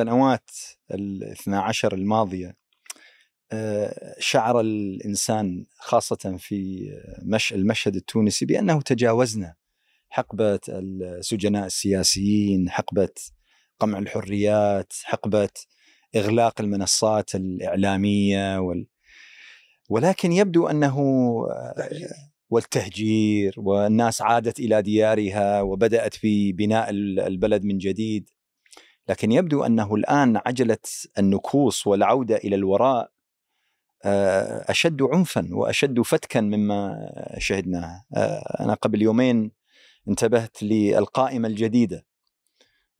السنوات الاثنى عشر الماضية آه، شعر الإنسان خاصة في مش المشهد التونسي بأنه تجاوزنا حقبة السجناء السياسيين حقبة قمع الحريات حقبة إغلاق المنصات الإعلامية وال... ولكن يبدو أنه والتهجير والناس عادت إلى ديارها وبدأت في بناء البلد من جديد. لكن يبدو أنه الآن عجلة النكوص والعودة إلى الوراء آه، أشد عنفا وأشد فتكا مما شهدناه آه، أنا قبل يومين انتبهت للقائمة الجديدة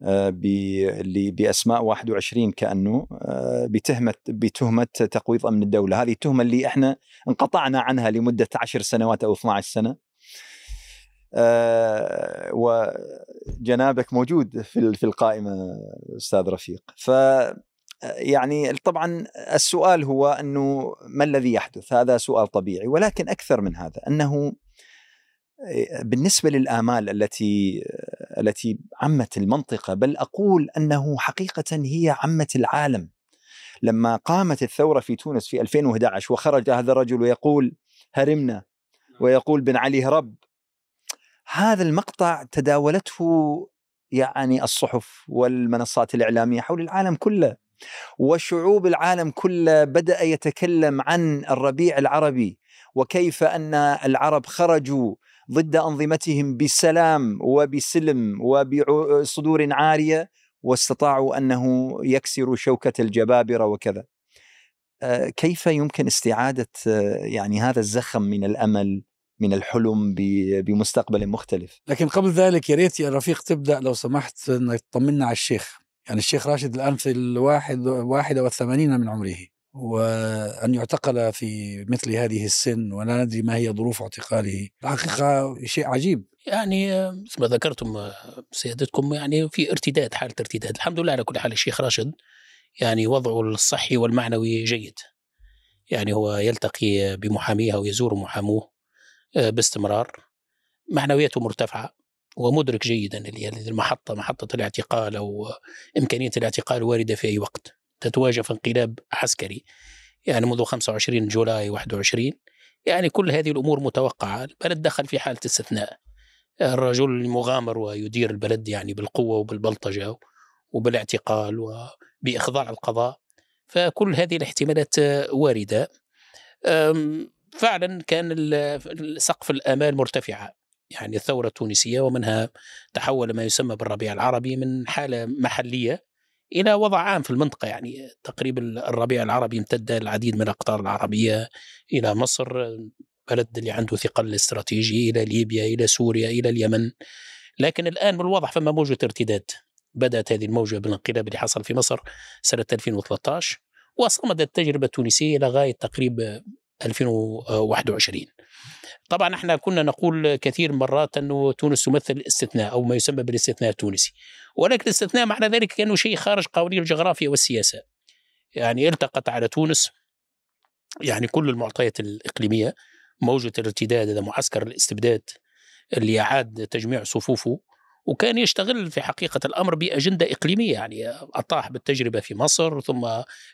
آه، بأسماء 21 كأنه بتهمة بتهمة تقويض أمن الدولة، هذه التهمة اللي إحنا انقطعنا عنها لمدة 10 سنوات أو 12 سنة. آه، وجنابك موجود في في القائمة أستاذ رفيق. ف يعني طبعا السؤال هو إنه ما الذي يحدث؟ هذا سؤال طبيعي ولكن أكثر من هذا إنه بالنسبة للآمال التي التي عمت المنطقة بل أقول إنه حقيقة هي عمت العالم لما قامت الثورة في تونس في 2011 وخرج هذا الرجل ويقول هرمنا نعم. ويقول بن علي هرب هذا المقطع تداولته يعني الصحف والمنصات الإعلامية حول العالم كله وشعوب العالم كله بدأ يتكلم عن الربيع العربي وكيف أن العرب خرجوا ضد أنظمتهم بسلام وبسلم وبصدور عارية واستطاعوا أنه يكسروا شوكة الجبابرة وكذا. آه، كيف يمكن استعادة آه، يعني هذا الزخم من الأمل من الحلم بمستقبل مختلف. لكن قبل ذلك يا ريت يا رفيق تبدأ لو سمحت انك تطمنا على الشيخ. يعني الشيخ راشد الآن في الواحد واحد والثمانين من عمره وأن يعتقل في مثل هذه السن ولا ندري ما هي ظروف اعتقاله. الحقيقة شيء عجيب. يعني مثل ما ذكرتم سيادتكم يعني في ارتداد حالة ارتداد. الحمد لله على كل حال الشيخ راشد يعني وضعه الصحي والمعنوي جيد. يعني هو يلتقي بمحاميه ويزور محاموه. باستمرار معنوياته مرتفعة ومدرك جيدا المحطة محطة الاعتقال أو إمكانية الاعتقال واردة في أي وقت تتواجه في انقلاب عسكري يعني منذ 25 جولاي 21 يعني كل هذه الأمور متوقعة، البلد دخل في حالة استثناء. الرجل المغامر ويدير البلد يعني بالقوة وبالبلطجة وبالاعتقال وباخضاع القضاء. فكل هذه الاحتمالات واردة. فعلا كان سقف الامال مرتفعه. يعني الثورة التونسية ومنها تحول ما يسمى بالربيع العربي من حالة محلية إلى وضع عام في المنطقة. يعني تقريبا الربيع العربي امتد العديد من الأقطار العربية إلى مصر بلد اللي عنده ثقل استراتيجي إلى ليبيا إلى سوريا إلى اليمن. لكن الآن بالواضح فما موجة ارتداد. بدأت هذه الموجة بالانقلاب اللي حصل في مصر سنة 2013 وصمدت التجربة التونسية إلى غاية تقريبا 2021 طبعا إحنا كنا نقول كثير مرات إنه تونس تمثل الاستثناء أو ما يسمى بالاستثناء التونسي. ولكن الاستثناء معنى ذلك كأنه شيء خارج قوانين الجغرافيا والسياسة. يعني التقت على تونس يعني كل المعطيات الإقليمية موجة الارتداد هذا معسكر الاستبداد اللي أعاد تجميع صفوفه. وكان يشتغل في حقيقة الأمر بأجندة إقليمية يعني أطاح بالتجربة في مصر ثم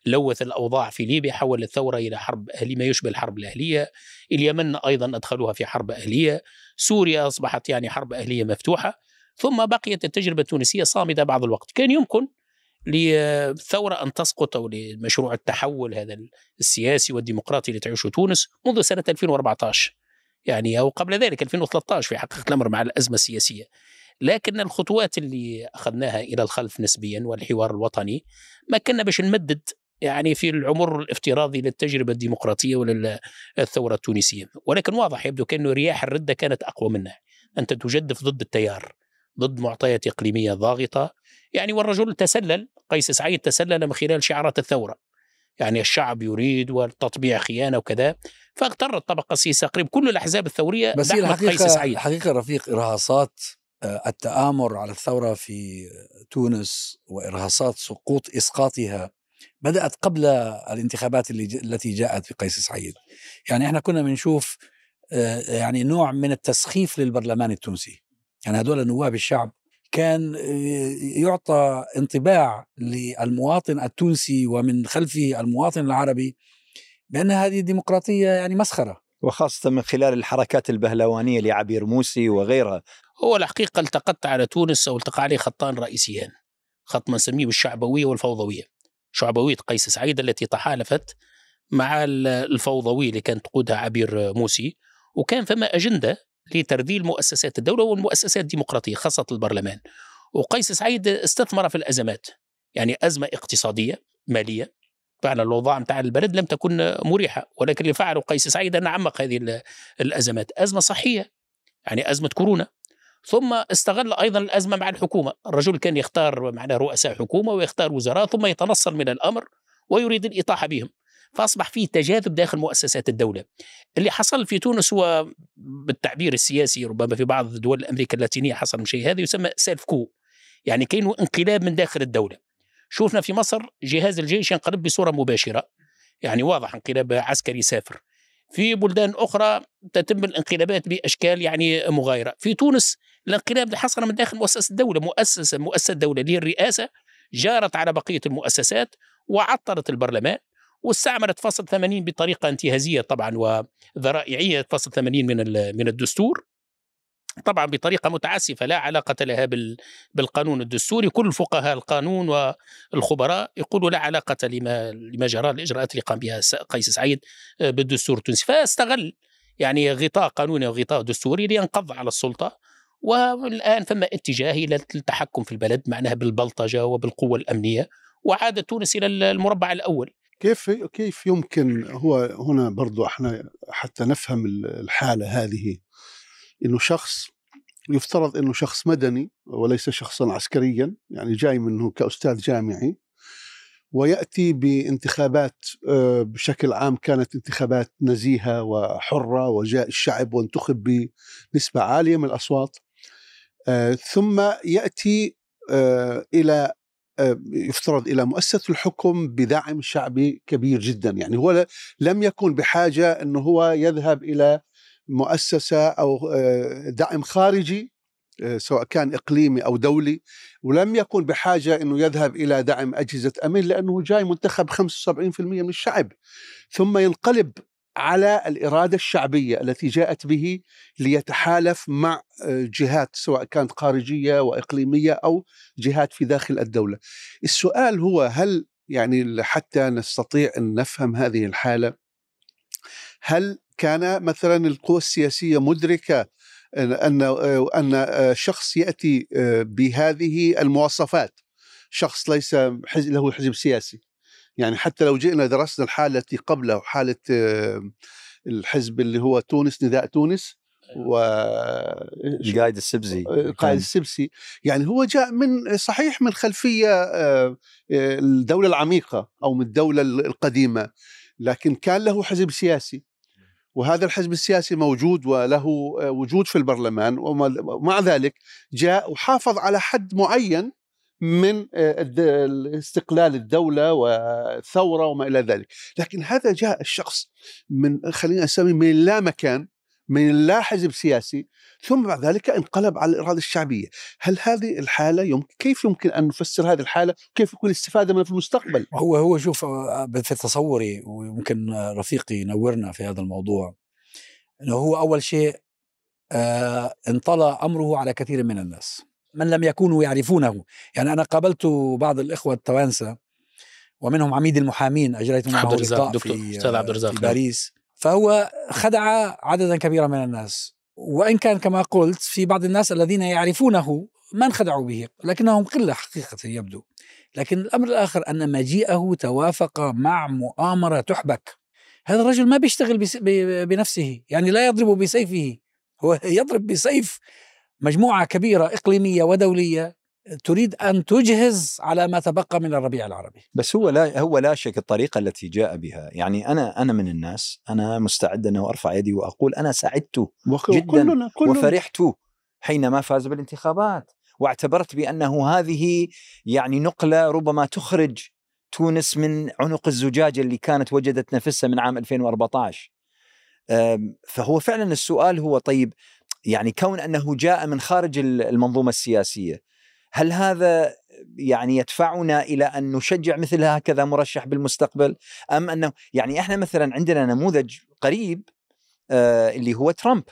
لوث الأوضاع في ليبيا حول الثورة إلى حرب أهلية ما يشبه الحرب الأهلية. اليمن أيضا أدخلوها في حرب أهلية. سوريا أصبحت يعني حرب أهلية مفتوحة. ثم بقيت التجربة التونسية صامدة بعض الوقت. كان يمكن للثورة أن تسقط أو لمشروع التحول هذا السياسي والديمقراطي اللي تعيشه تونس منذ سنة 2014 يعني أو قبل ذلك 2013 في حقيقة الأمر مع الأزمة السياسية. لكن الخطوات اللي أخذناها إلى الخلف نسبيا والحوار الوطني ما كنا باش نمدد يعني في العمر الافتراضي للتجربة الديمقراطية وللثورة التونسية. ولكن واضح يبدو كأنه رياح الردة كانت أقوى منها. أنت تجدف ضد التيار ضد معطيات إقليمية ضاغطة. يعني والرجل تسلل قيس سعيد تسلل من خلال شعارات الثورة. يعني الشعب يريد والتطبيع خيانة وكذا. فاغترت الطبقة السياسية تقريبا كل الأحزاب الثورية بس هي الحقيقة قيس سعيد. الحقيقة رفيق إرهاصات التآمر على الثورة في تونس وإرهاصات سقوط إسقاطها بدأت قبل الانتخابات اللي التي جاءت في قيس سعيد. يعني إحنا كنا بنشوف آه، يعني نوع من التسخيف للبرلمان التونسي. يعني هذول نواب الشعب كان يعطى انطباع للمواطن التونسي ومن خلفه المواطن العربي بأن هذه الديمقراطية يعني مسخرة. وخاصة من خلال الحركات البهلوانية لعبير موسي وغيرها. هو الحقيقة التقطت على تونس أو التقى عليه خطان رئيسيان خط ما نسميه بالشعبوية والفوضوية. شعبوية قيس سعيد التي تحالفت مع الفوضوية اللي كانت تقودها عبير موسي وكان فما أجندة لترذيل مؤسسات الدولة والمؤسسات الديمقراطية خاصة البرلمان. وقيس سعيد استثمر في الأزمات يعني أزمة اقتصادية مالية فعلا الأوضاع نتاع البلد لم تكن مريحة ولكن اللي فعله قيس سعيد أن عمق هذه الأزمات. أزمة صحية يعني أزمة كورونا. ثم استغل أيضا الأزمة مع الحكومة، الرجل كان يختار معنا رؤساء حكومة ويختار وزراء ثم يتنصل من الأمر ويريد الاطاحه بهم. فأصبح فيه تجاذب داخل مؤسسات الدولة. اللي حصل في تونس هو بالتعبير السياسي ربما في بعض دول أمريكا اللاتينية حصل شيء هذا يسمى self coup. يعني كاين انقلاب من داخل الدولة. شوفنا في مصر جهاز الجيش ينقلب بصورة مباشرة. يعني واضح انقلاب عسكري سافر. في بلدان أخرى تتم الانقلابات بأشكال يعني مغايرة، في تونس الانقلاب حصل من داخل مؤسسة الدولة، مؤسسة مؤسسة الدولة اللي هي الرئاسة جارت على بقية المؤسسات وعطلت البرلمان واستعملت فصل 80 بطريقة انتهازية طبعا وذرائعية فصل 80 من من الدستور. طبعا بطريقة متعسفة لا علاقة لها بالقانون الدستوري كل فقهاء القانون والخبراء يقولوا لا علاقة لما, لما جرى الإجراءات اللي قام بها قيس سعيد بالدستور التونسي. فاستغل يعني غطاء قانوني وغطاء دستوري لينقض على السلطة. والآن فما اتجاه إلى التحكم في البلد معناها بالبلطجة وبالقوة الأمنية وعاد تونس إلى المربع الأول. كيف كيف يمكن هو هنا برضو إحنا حتى نفهم الحالة هذه إنه شخص يفترض إنه شخص مدني وليس شخصا عسكريا يعني جاي منه كأستاذ جامعي ويأتي بانتخابات آه، بشكل عام كانت انتخابات نزيهة وحرة وجاء الشعب وانتخب بنسبة عالية من الأصوات. ثم يأتي آه، إلى يفترض إلى مؤسسة الحكم بدعم شعبي كبير جدا. يعني هو لم يكن بحاجة انه هو يذهب إلى مؤسسة أو آه، دعم خارجي آه، سواء كان إقليمي أو دولي ولم يكن بحاجة إنه يذهب إلى دعم أجهزة امن لأنه جاي منتخب 75% من الشعب. ثم ينقلب على الإرادة الشعبية التي جاءت به ليتحالف مع آه، جهات سواء كانت خارجية وإقليمية أو جهات في داخل الدولة. السؤال هو هل يعني حتى نستطيع أن نفهم هذه الحالة هل كان مثلا القوى السياسية مدركة أن أن شخص يأتي بهذه المواصفات شخص ليس له حزب سياسي يعني حتى لو جئنا درسنا الحالة التي قبله حالة الحزب اللي هو تونس نداء تونس أيوة. و القائد السبزي القائد السبسي يعني هو جاء من صحيح من خلفية الدولة العميقة أو من الدولة القديمة لكن كان له حزب سياسي وهذا الحزب السياسي موجود وله آه، وجود في البرلمان ومع ذلك جاء وحافظ على حد معين من آه، استقلال الدولة والثورة وما إلى ذلك. لكن هذا جاء الشخص من خلينا نسميه من لا مكان من لا حزب سياسي ثم بعد ذلك انقلب على الإرادة الشعبية. هل هذه الحالة يمكن كيف يمكن أن نفسر هذه الحالة؟ كيف يكون الاستفادة منها في المستقبل؟ هو هو شوف آه، في تصوري ويمكن رفيقي ينورنا في هذا الموضوع أنه هو أول شيء آه انطلى أمره على كثير من الناس. من لم يكونوا يعرفونه. يعني أنا قابلت بعض الإخوة التوانسة ومنهم عميد المحامين أجريت معه لقاء في, أستاذ عبد الرزاق في باريس. فهو خدع عددا كبيرا من الناس. وإن كان كما قلت في بعض الناس الذين يعرفونه ما انخدعوا به لكنهم قلة حقيقة يبدو. لكن الأمر الآخر أن مجيئه توافق مع مؤامرة تحبك. هذا الرجل ما بيشتغل بنفسه يعني لا يضرب بسيفه هو يضرب بسيف مجموعة كبيرة إقليمية ودولية تريد أن تجهز على ما تبقى من الربيع العربي. بس هو لا هو لا شك الطريقة التي جاء بها. يعني أنا أنا من الناس أنا مستعد أن أرفع يدي وأقول أنا سعدت جدا كلنا كلنا. وفرحت حينما فاز بالانتخابات. واعتبرت بأنه هذه يعني نقلة ربما تخرج تونس من عنق الزجاجه اللي كانت وجدت نفسها من عام 2014 فهو فعلا السؤال هو طيب يعني كون أنه جاء من خارج المنظومة السياسية هل هذا يعني يدفعنا إلى أن نشجع مثل هكذا مرشح بالمستقبل؟ أم أنه يعني إحنا مثلا عندنا نموذج قريب آه اللي هو ترامب.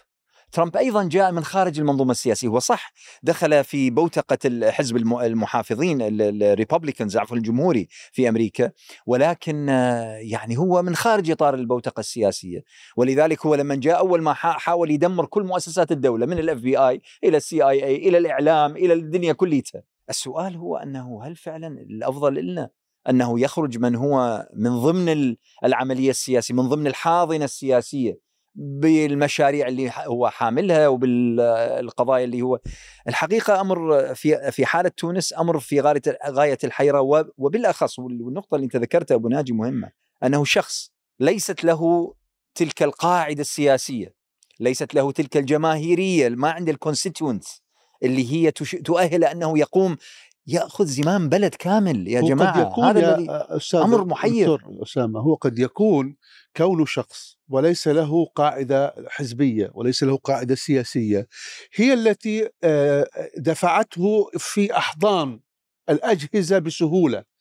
ترامب أيضا جاء من خارج المنظومة السياسية. هو صح دخل في بوتقة حزب المحافظين الريببليكنز عفوا الجمهوري في أمريكا. ولكن يعني هو من خارج إطار البوتقة السياسية. ولذلك هو لما جاء أول ما حاول يدمر كل مؤسسات الدولة من ال FBI إلى ال CIA إلى الإعلام إلى الدنيا كليتها. السؤال هو أنه هل فعلا الأفضل لنا أنه يخرج من هو من ضمن العملية السياسية من ضمن الحاضنة السياسية بالمشاريع اللي هو حاملها وبالقضايا اللي هو. الحقيقة أمر في في حالة تونس أمر في غاية غاية الحيرة وبالأخص والنقطة اللي أنت ذكرتها أبو ناجي مهمة. أنه شخص ليست له تلك القاعدة السياسية ليست له تلك الجماهيرية ما عند الكونستيتوينتس اللي هي تؤهل أنه يقوم يأخذ زمام بلد كامل يا جماعة هذا الذي أمر محير. أسامة هو قد يكون كونه شخص وليس له قاعدة حزبية وليس له قاعدة سياسية هي التي دفعته في أحضان الأجهزة بسهولة.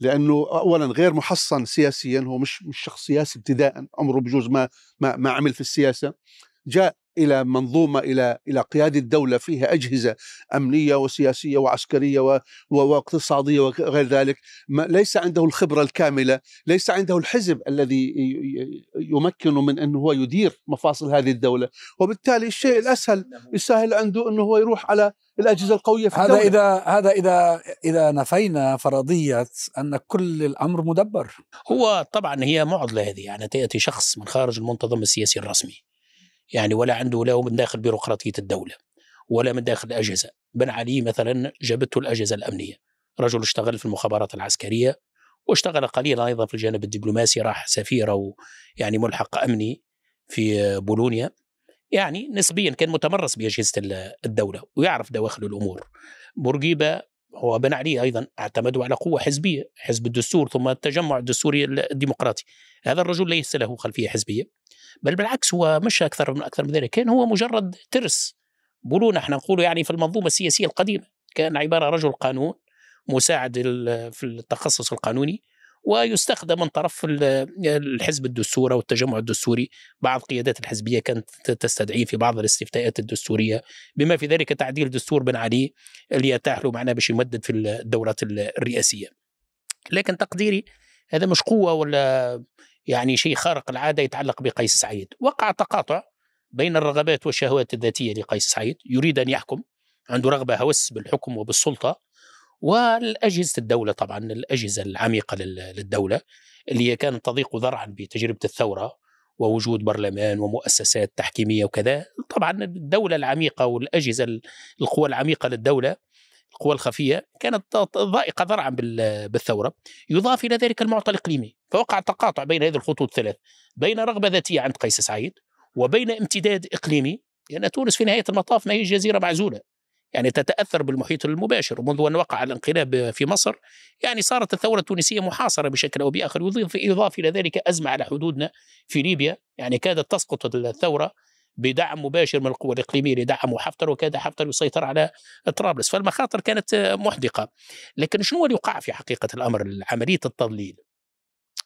لأنه اولا غير محصن سياسيا هو مش مش شخص سياسي ابتداء عمره بجوز ما ما ما عمل في السياسة. جاء إلى منظومة إلى إلى قيادة دولة فيها أجهزة أمنية وسياسية وعسكرية واقتصادية وغير ذلك ما ليس عنده الخبرة الكاملة، ليس عنده الحزب الذي يمكنه من أنه هو يدير مفاصل هذه الدولة، وبالتالي الشيء الأسهل يسهل عنده أنه هو يروح على الأجهزة القوية في هذا الدولة. إذا هذا إذا إذا نفينا فرضية أن كل الأمر مدبر. هو طبعا هي معضلة هذه يعني تأتي شخص من خارج المنتظم السياسي الرسمي. يعني ولا عنده لا من داخل بيروقراطية الدولة ولا من داخل الاجهزه بن علي مثلا جابته الأجهزة الأمنية. رجل اشتغل في المخابرات العسكرية واشتغل قليلا أيضا في الجانب الدبلوماسي راح سفير أو يعني ملحق أمني في بولونيا. يعني نسبيا كان متمرس بأجهزة الدولة ويعرف دواخل الأمور. بورقيبة هو بن علي أيضا اعتمدوا على قوة حزبية حزب الدستور ثم التجمع الدستوري الديمقراطي. هذا الرجل ليس له خلفية حزبية بل بالعكس هو مش أكثر من أكثر من ذلك. كان هو مجرد ترس. بولونا إحنا نقول يعني في المنظومة السياسية القديمة كان عبارة رجل قانون مساعد في التخصص القانوني ويستخدم من طرف الحزب الدستوري أو التجمع الدستوري. بعض قيادات الحزبية كانت تستدعيه في بعض الاستفتاءات الدستورية بما في ذلك تعديل دستور بن علي اللي يتاح له معناه باش يمدد في الدورات الرئاسية. لكن تقديري هذا مش قوة ولا يعني شيء خارق العادة يتعلق بقيس سعيد، وقع تقاطع بين الرغبات والشهوات الذاتية لقيس سعيد، يريد أن يحكم عنده رغبة هوس بالحكم وبالسلطة. والأجهزة الدولة طبعا الأجهزة العميقة للدولة اللي هي كانت تضيق ذرعا بتجربة الثورة ووجود برلمان ومؤسسات تحكيمية وكذا. طبعا الدولة العميقة والأجهزة القوى العميقة للدولة القوى الخفية كانت ضائقة ذرعا بالثورة. يضاف إلى ذلك المعطى الإقليمي فوقع تقاطع بين هذه الخطوط الثلاث بين رغبة ذاتية عند قيس سعيد وبين امتداد إقليمي. لأن تونس في نهاية المطاف ما هي جزيرة معزولة. يعني تتأثر بالمحيط المباشر. ومنذ أن وقع الانقلاب في مصر يعني صارت الثورة التونسية محاصرة بشكل بآخر يضيف يضاف إلى ذلك أزمة على حدودنا في ليبيا. يعني كادت تسقط الثورة بدعم مباشر من القوى الإقليمية لدعموا حفتر وكاد حفتر يسيطر على طرابلس. فالمخاطر كانت محدقة. لكن شنو اللي وقع في حقيقة الأمر؟ عملية التضليل.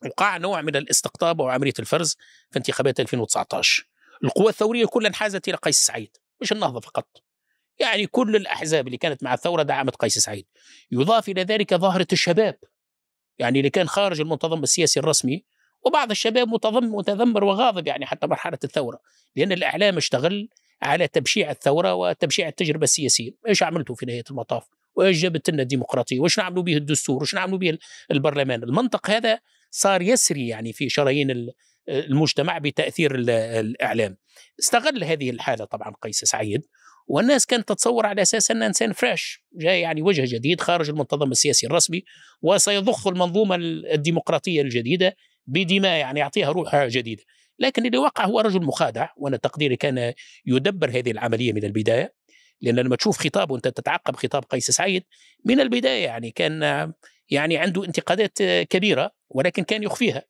وقع نوع من الاستقطاب وعمليه الفرز في انتخابات 2019 القوى الثورية كلها انحازت إلى قيس سعيد. مش النهضة فقط. يعني كل الأحزاب اللي كانت مع الثورة دعمت قيس سعيد. يضاف إلى ذلك ظاهرة الشباب يعني اللي كان خارج المنتظم السياسي الرسمي وبعض الشباب متضم متذمر وغاضب يعني حتى مرحلة الثورة لأن الإعلام اشتغل على تبشيع الثورة وتبشيع التجربة السياسية. إيش عملتوا في نهاية المطاف؟ وإيش جابت لنا الديمقراطية؟ وإيش نعملوا به الدستور؟ وإيش نعملوا به البرلمان؟ المنطق هذا صار يسري يعني في شرايين المجتمع بتأثير الإعلام. استغل هذه الحالة طبعا قيس سعيد. والناس كانت تتصور على أساس انه إنسان فريش جاي يعني وجه جديد خارج المنتظم السياسي الرسمي وسيضخ المنظومة الديمقراطية الجديدة بدماء يعني يعطيها روح جديدة. لكن اللي وقع هو رجل مخادع وأنا تقديري كان يدبر هذه العملية من البداية لأن لما تشوف خطاب وأنت تتعقب خطاب قيس سعيد من البداية يعني كان يعني عنده انتقادات كبيرة ولكن كان يخفيها.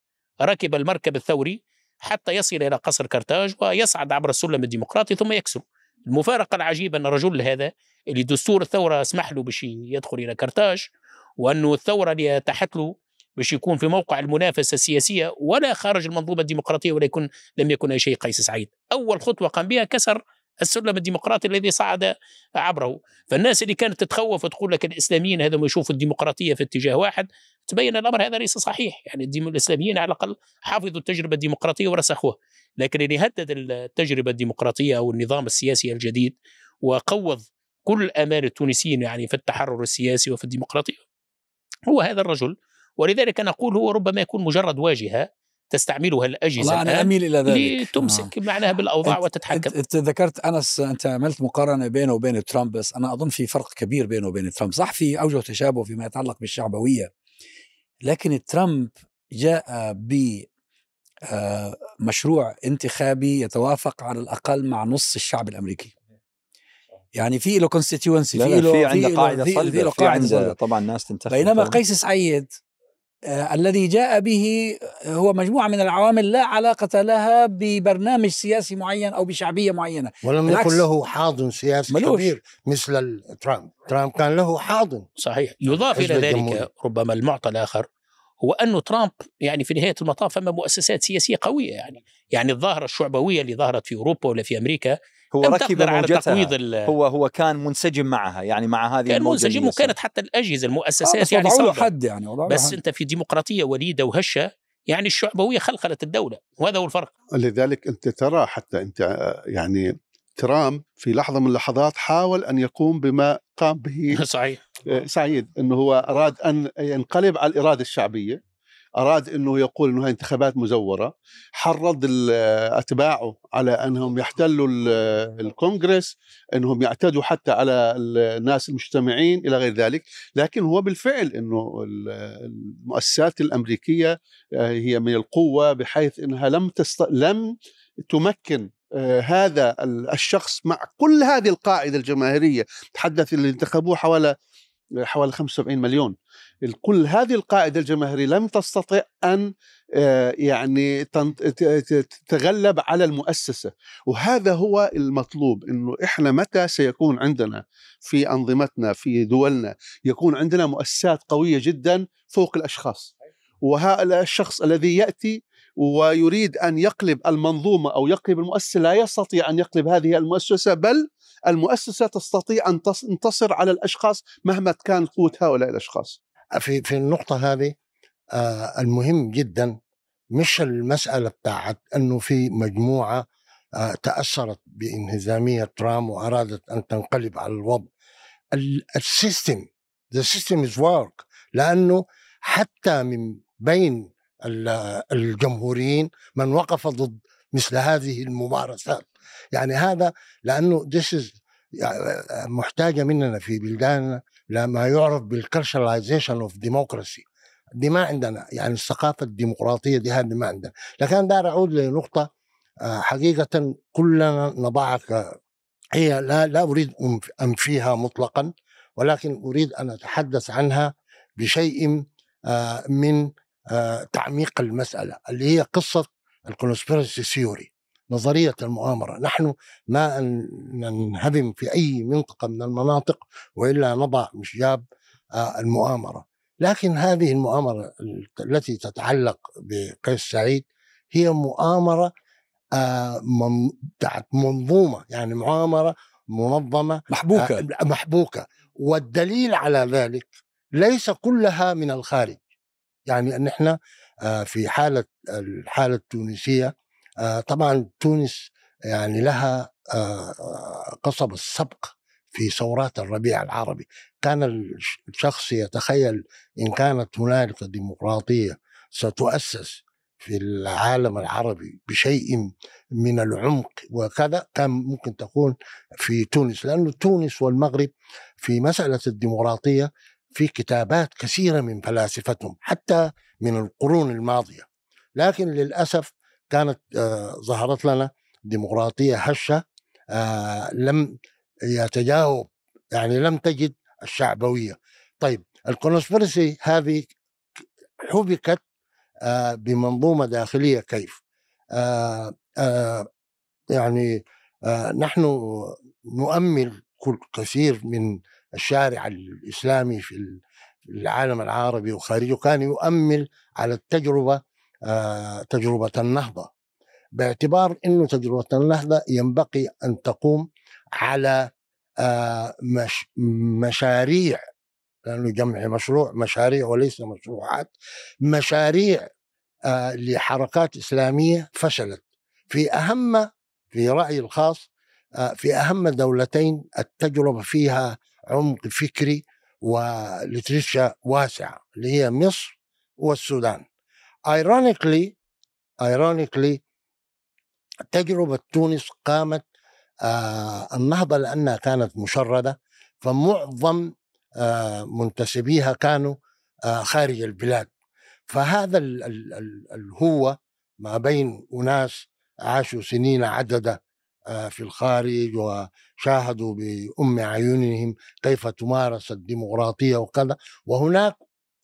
ركب المركب الثوري حتى يصل إلى قصر كرتاج ويصعد عبر السلم الديمقراطي ثم يكسر المفارقة العجيبة أن الرجل هذا اللي دستور الثورة سمح له باش يدخل إلى كرتاج وانه الثورة اللي اتاحت له باش يكون في موقع المنافسة السياسية ولا خارج المنظومة الديمقراطية ولا يكون لم يكن أي شيء قيس سعيد. أول خطوة قام بها كسر السلم الديمقراطي الذي صعد عبره. فالناس اللي كانت تتخوف وتقول لك الإسلاميين هذا يشوفوا الديمقراطية في اتجاه واحد تبين الأمر هذا ليس صحيح. يعني الإسلاميين على الأقل حافظوا التجربة الديمقراطية ورسخوها. لكن اللي هدد التجربة الديمقراطية أو النظام السياسي الجديد وقوض كل آمال التونسيين يعني في التحرر السياسي وفي الديمقراطية هو هذا الرجل. ولذلك نقول هو ربما يكون مجرد واجهة تستعملها الأجهزة أنا أميل إلى ذلك. لتمسك آه. معناها بالأوضاع انت وتتحكم. أنت ذكرت أنس أنت عملت مقارنة بينه وبين ترامب بس أنا أظن في فرق كبير بينه وبين ترامب. صح في أوجه تشابه فيما يتعلق بالشعبوية. لكن ترامب جاء ب آه، مشروع انتخابي يتوافق على الأقل مع نص الشعب الأمريكي. يعني في له كونستيتوينسي في له في عنده قاعدة صلبة في عنده طبعا ناس تنتخب بينما قيس سعيد الذي جاء به هو مجموعة من العوامل لا علاقة لها ببرنامج سياسي معين أو بشعبية معينة. ولم يكن له حاضن سياسي ملوش. كبير مثل ترامب. ترامب كان له حاضن. صحيح. يضاف إلى ذلك الجمهوري. ربما المعطى الآخر هو أنه ترامب يعني في نهاية المطاف أمام مؤسسات سياسية قوية يعني. يعني الظاهرة الشعبوية اللي ظهرت في أوروبا ولا في أمريكا هو ركب موجتها. هو هو كان منسجم معها يعني مع هذه كان منسجم وكانت حتى الأجهزة المؤسسات آه يعني صعبة. حد يعني بس حد. أنت في ديمقراطية وليدة وهشة يعني الشعبوية خلخلت الدولة وهذا هو الفرق. لذلك أنت ترى حتى أنت يعني ترامب في لحظة من اللحظات حاول أن يقوم بما قام به. صحيح. آه، سعيد إنه هو أراد أن ينقلب على الإرادة الشعبية. أراد إنه يقول إنه هاي انتخابات مزورة حرض أتباعه على أنهم يحتلوا الكونغرس إنهم يعتدوا حتى على الناس المجتمعين إلى غير ذلك. لكن هو بالفعل إنه المؤسسات الأمريكية آه، هي من القوة بحيث إنها لم تست... لم تمكن آه، هذا الشخص مع كل هذه القاعدة الجماهيرية. تحدث اللي انتخبوه حوالي حوالي 75 مليون. كل هذه القاعدة الجماهيرية لم تستطع أن آه، يعني تتغلب على المؤسسة. وهذا هو المطلوب أنه إحنا متى سيكون عندنا في أنظمتنا في دولنا يكون عندنا مؤسسات قوية جدا فوق الأشخاص. وهذا الشخص الذي يأتي ويريد أن يقلب المنظومة أو يقلب المؤسسة لا يستطيع أن يقلب هذه المؤسسة بل المؤسسة تستطيع أن تنتصر على الأشخاص مهما كانت قوة هؤلاء الأشخاص. في في النقطة هذه آه المهم جدا مش المسألة بتاعت أنه في مجموعة آه تأثرت بانهزامية ترامب وأرادت أن تنقلب على الوضع. ال system the system is work. لأنه حتى من بين الجمهوريين من وقف ضد مثل هذه الممارسات. يعني هذا لأنه this is محتاجة مننا في بلداننا لما يعرف بال crystallization of democracy دي ما عندنا يعني الثقافة الديمقراطية دي هذه ما عندنا. لكن دار أعود لنقطة آه، حقيقة كلنا نضعها هي لا لا أريد انفيها مطلقا ولكن أريد أن أتحدث عنها بشيء آه، من آه، تعميق المسألة اللي هي قصة ال conspiracy theory نظرية المؤامرة، نحن ما ننهدم في أي منطقة من المناطق وإلا نضع مشجاب آه، المؤامرة، لكن هذه المؤامرة التي تتعلق بقيس سعيد هي مؤامرة آه، بتاعت منظومة يعني مؤامرة منظمة محبوكة. محبوكة. والدليل على ذلك ليس كلها من الخارج. يعني أن إحنا في حالة الحالة التونسية طبعا تونس يعني لها قصب السبق في ثورات الربيع العربي. كان الشخص يتخيل إن كانت هنالك ديمقراطية ستؤسس في العالم العربي بشيء من العمق وكذا كان ممكن تكون في تونس. لأن تونس والمغرب في مسألة الديمقراطية في كتابات كثيرة من فلاسفتهم حتى من القرون الماضية. لكن للأسف كانت آه ظهرت لنا ديمقراطية هشة آه لم يتجاوب يعني لم تجد الشعبوية. طيب الكونسبيرسي هذه حبكت آه بمنظومة داخلية كيف؟ يعني نحن نؤمل كل كثير من الشارع الإسلامي في العالم العربي وخارجه كان يؤمل على التجربة آه، تجربة النهضة. باعتبار أنه تجربة النهضة ينبغي أن تقوم على آه، مش مشاريع لأنه جمع مشروع مشاريع وليس مشروعات مشاريع آه، لحركات إسلامية فشلت. في أهم في رأيي الخاص في أهم دولتين التجربة فيها عمق فكري ولتريشيا واسعة اللي هي مصر والسودان. Ironically ironically تجربة تونس قامت آه النهضة لأنها كانت مشردة فمعظم آه منتسبيها كانوا آه خارج البلاد. فهذا الهوة ما بين أناس عاشوا سنين عددة آه، في الخارج وشاهدوا بأم عيونهم كيف تمارس الديمقراطية وكذا. وهناك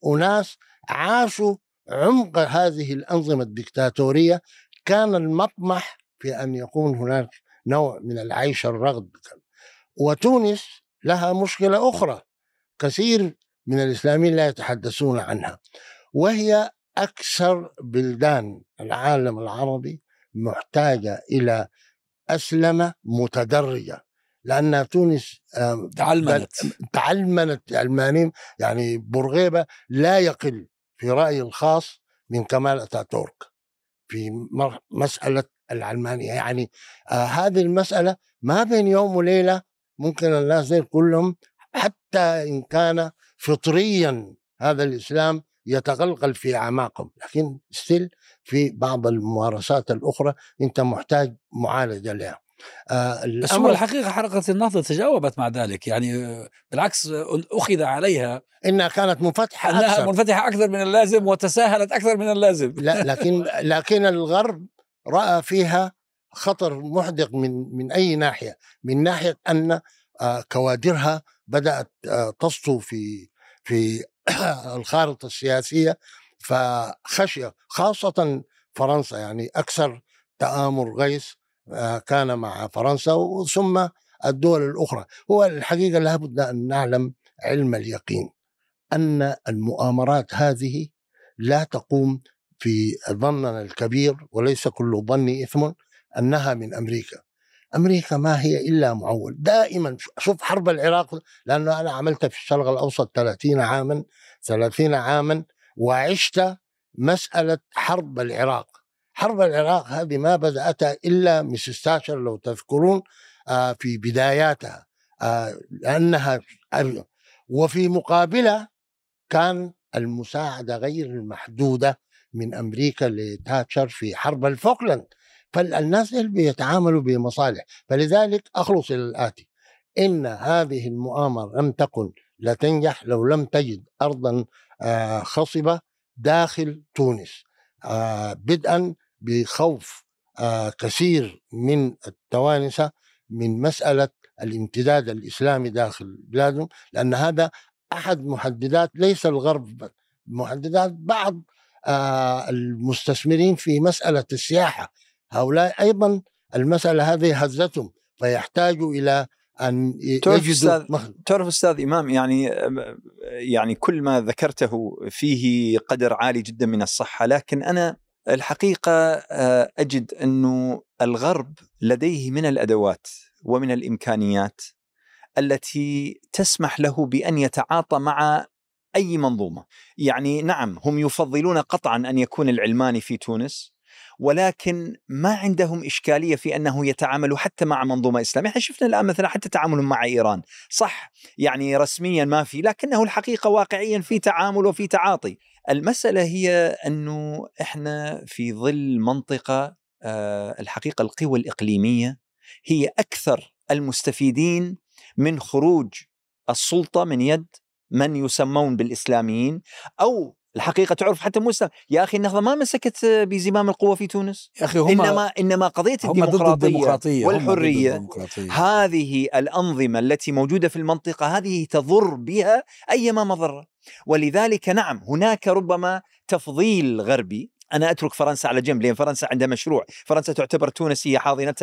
أناس عاشوا عمق هذه الأنظمة الدكتاتورية كان المطمح في أن يكون هناك نوع من العيش الرغد. وتونس لها مشكلة أخرى كثير من الإسلاميين لا يتحدثون عنها وهي أكثر بلدان العالم العربي محتاجة إلى أسلمة متدرجة لأن تونس تعلمنت تعلمنت علمانيين يعني بورغيبة لا يقل في رأيي الخاص من كمال أتاتورك في مسألة العلمانية. يعني آه هذه المسألة ما بين يوم وليلة ممكن الناس دي كلهم حتى إن كان فطريا هذا الإسلام يتغلغل في أعماقهم. لكن still في بعض الممارسات الأخرى أنت محتاج معالجة لها. بس هو الحقيقة حركة النهضة تجاوبت مع ذلك يعني بالعكس أخذ عليها إنها كانت منفتحة أنها أكثر. منفتحة أكثر من اللازم وتساهلت أكثر من اللازم لا لكن لكن الغرب رأى فيها خطر محدق من من أي ناحية من ناحية أن آه كوادرها بدأت آه تسطو في في الخارطة السياسية فخشية خاصة فرنسا يعني أكثر تآمر غيث آه، كان مع فرنسا ثم الدول الأخرى. هو الحقيقة لابد أن نعلم علم اليقين أن المؤامرات هذه لا تقوم في ظننا الكبير وليس كل ظن إثم أنها من أمريكا. أمريكا ما هي إلا معول. دائما شوف حرب العراق لأنه أنا عملت في الشرق الأوسط 30 عاما 30 عاما وعشت مسألة حرب العراق. حرب العراق هذه ما بدأتها إلا من 16 لو تذكرون آه، في بداياتها آه، لأنها وفي مقابلة كان المساعدة غير المحدودة من أمريكا لتاتشر في حرب الفوكلاند. فالناس بيتعاملوا بمصالح؟ فلذلك أخلص إلى الآتي. إن هذه المؤامرة لم تكن لتنجح لو لم تجد أرضا آه، خصبة داخل تونس. بدءا بخوف آه، كثير من التوانسة من مسألة الامتداد الإسلامي داخل بلادهم لأن هذا أحد محددات ليس الغرب محددات بعض المستثمرين في مسألة السياحة. هؤلاء أيضا المسألة هذه هزتهم فيحتاجوا إلى أن تعرف أستاذ تعرف أستاذ إمام يعني يعني كل ما ذكرته فيه قدر عالي جدا من الصحة لكن أنا الحقيقة آه، أجد أنه الغرب لديه من الأدوات ومن الإمكانيات التي تسمح له بأن يتعاطى مع أي منظومة، يعني نعم هم يفضلون قطعا أن يكون العلماني في تونس ولكن ما عندهم إشكالية في أنه يتعاملوا حتى مع منظومة إسلامية. إحنا شفنا الآن مثلا حتى تعاملهم مع إيران. صح يعني رسميا ما في لكنه الحقيقة واقعيا في تعامل وفي تعاطي. المسألة هي أنه إحنا في ظل منطقة آه، الحقيقة القوى الإقليمية هي أكثر المستفيدين من خروج السلطة من يد من يسمون بالإسلاميين أو الحقيقة تعرف حتى موسى يا أخي النهضة ما مسكت بزمام القوة في تونس. يا أخي هم انما إنما قضية الديمقراطية, الديمقراطية والحرية. الديمقراطية. هذه الأنظمة التي موجودة في المنطقة هذه تضر بها أيما مضره ولذلك نعم هناك ربما تفضيل غربي. أنا أترك فرنسا على جنب لأن فرنسا عندها مشروع، فرنسا تعتبر تونس هي حاضنه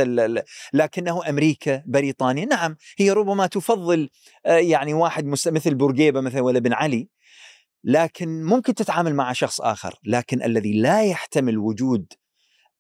لكنه أمريكا، بريطانيا، نعم هي ربما تفضل آه، يعني واحد مثل بورقيبة مثلا ولا بن علي. لكن ممكن تتعامل مع شخص آخر، لكن الذي لا يحتمل وجود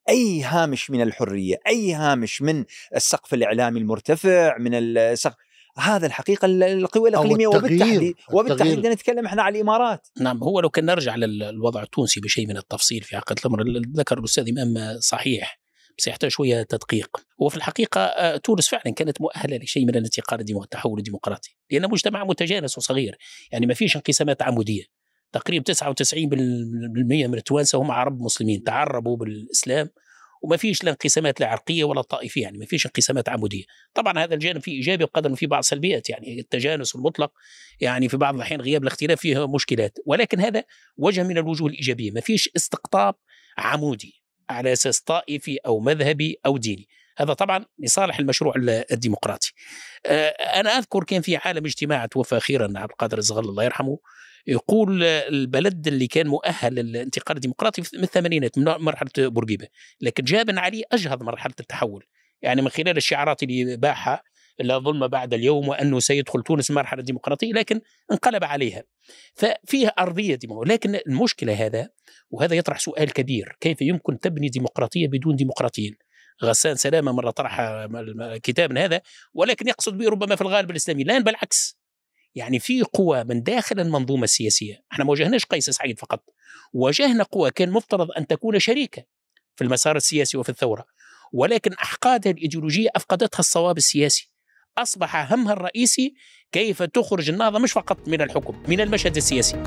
أي هامش من الحرية، أي هامش من السقف الإعلامي المرتفع، من السقف هذا الحقيقة القوى الإقليمية. وبالتحديد وبالتحديد نتكلم إحنا على الإمارات. نعم هو لو كان نرجع للوضع التونسي بشيء من التفصيل في عقد الأمر ذكر الأستاذ إمام صحيح بس يحتاج شوية تدقيق. وفي الحقيقة آه، تونس فعلا كانت مؤهلة لشيء من الانتقال والتحول الديمقراطي لأن مجتمع متجانس وصغير يعني ما فيش انقسامات عمودية. تقريبا 99% من التوانسة هم عرب مسلمين تعربوا بالإسلام وما فيش لا انقسامات لا عرقية ولا طائفية يعني ما فيش انقسامات عمودية. طبعا هذا الجانب فيه إيجابي وقدر فيه بعض سلبيات يعني التجانس المطلق يعني في بعض الأحيان غياب الاختلاف فيه مشكلات ولكن هذا وجه من الوجوه الإيجابية. ما فيش استقطاب عمودي على أساس طائفي أو مذهبي أو ديني. هذا طبعا لصالح المشروع الديمقراطي. آه، أنا أذكر كان في عالم اجتماع توفى أخيرا عبد القادر الزغل الله يرحمه يقول البلد اللي كان مؤهل للانتقال الديمقراطي من الثمانينات من مرحلة بورقيبة. لكن جاء بن علي أجهض مرحلة التحول. يعني من خلال الشعارات اللي باعها لا ظلم بعد اليوم وأنه سيدخل تونس مرحلة ديمقراطية لكن انقلب عليها. ففيها أرضية ديمقراطيه لكن المشكلة هذا وهذا يطرح سؤال كبير. كيف يمكن تبني ديمقراطية بدون ديمقراطيين؟ غسان سلامة مرة طرح كتاب هذا ولكن يقصد به ربما في الغالب الإسلامي. لا بالعكس يعني في قوى من داخل المنظومة السياسية. إحنا ما واجهناش قيس سعيد فقط. واجهنا قوى كان مفترض أن تكون شريكة في المسار السياسي وفي الثورة. ولكن احقادها الإيديولوجية أفقدتها الصواب السياسي. أصبح همها الرئيسي كيف تخرج النهضة مش فقط من الحكم من المشهد السياسي.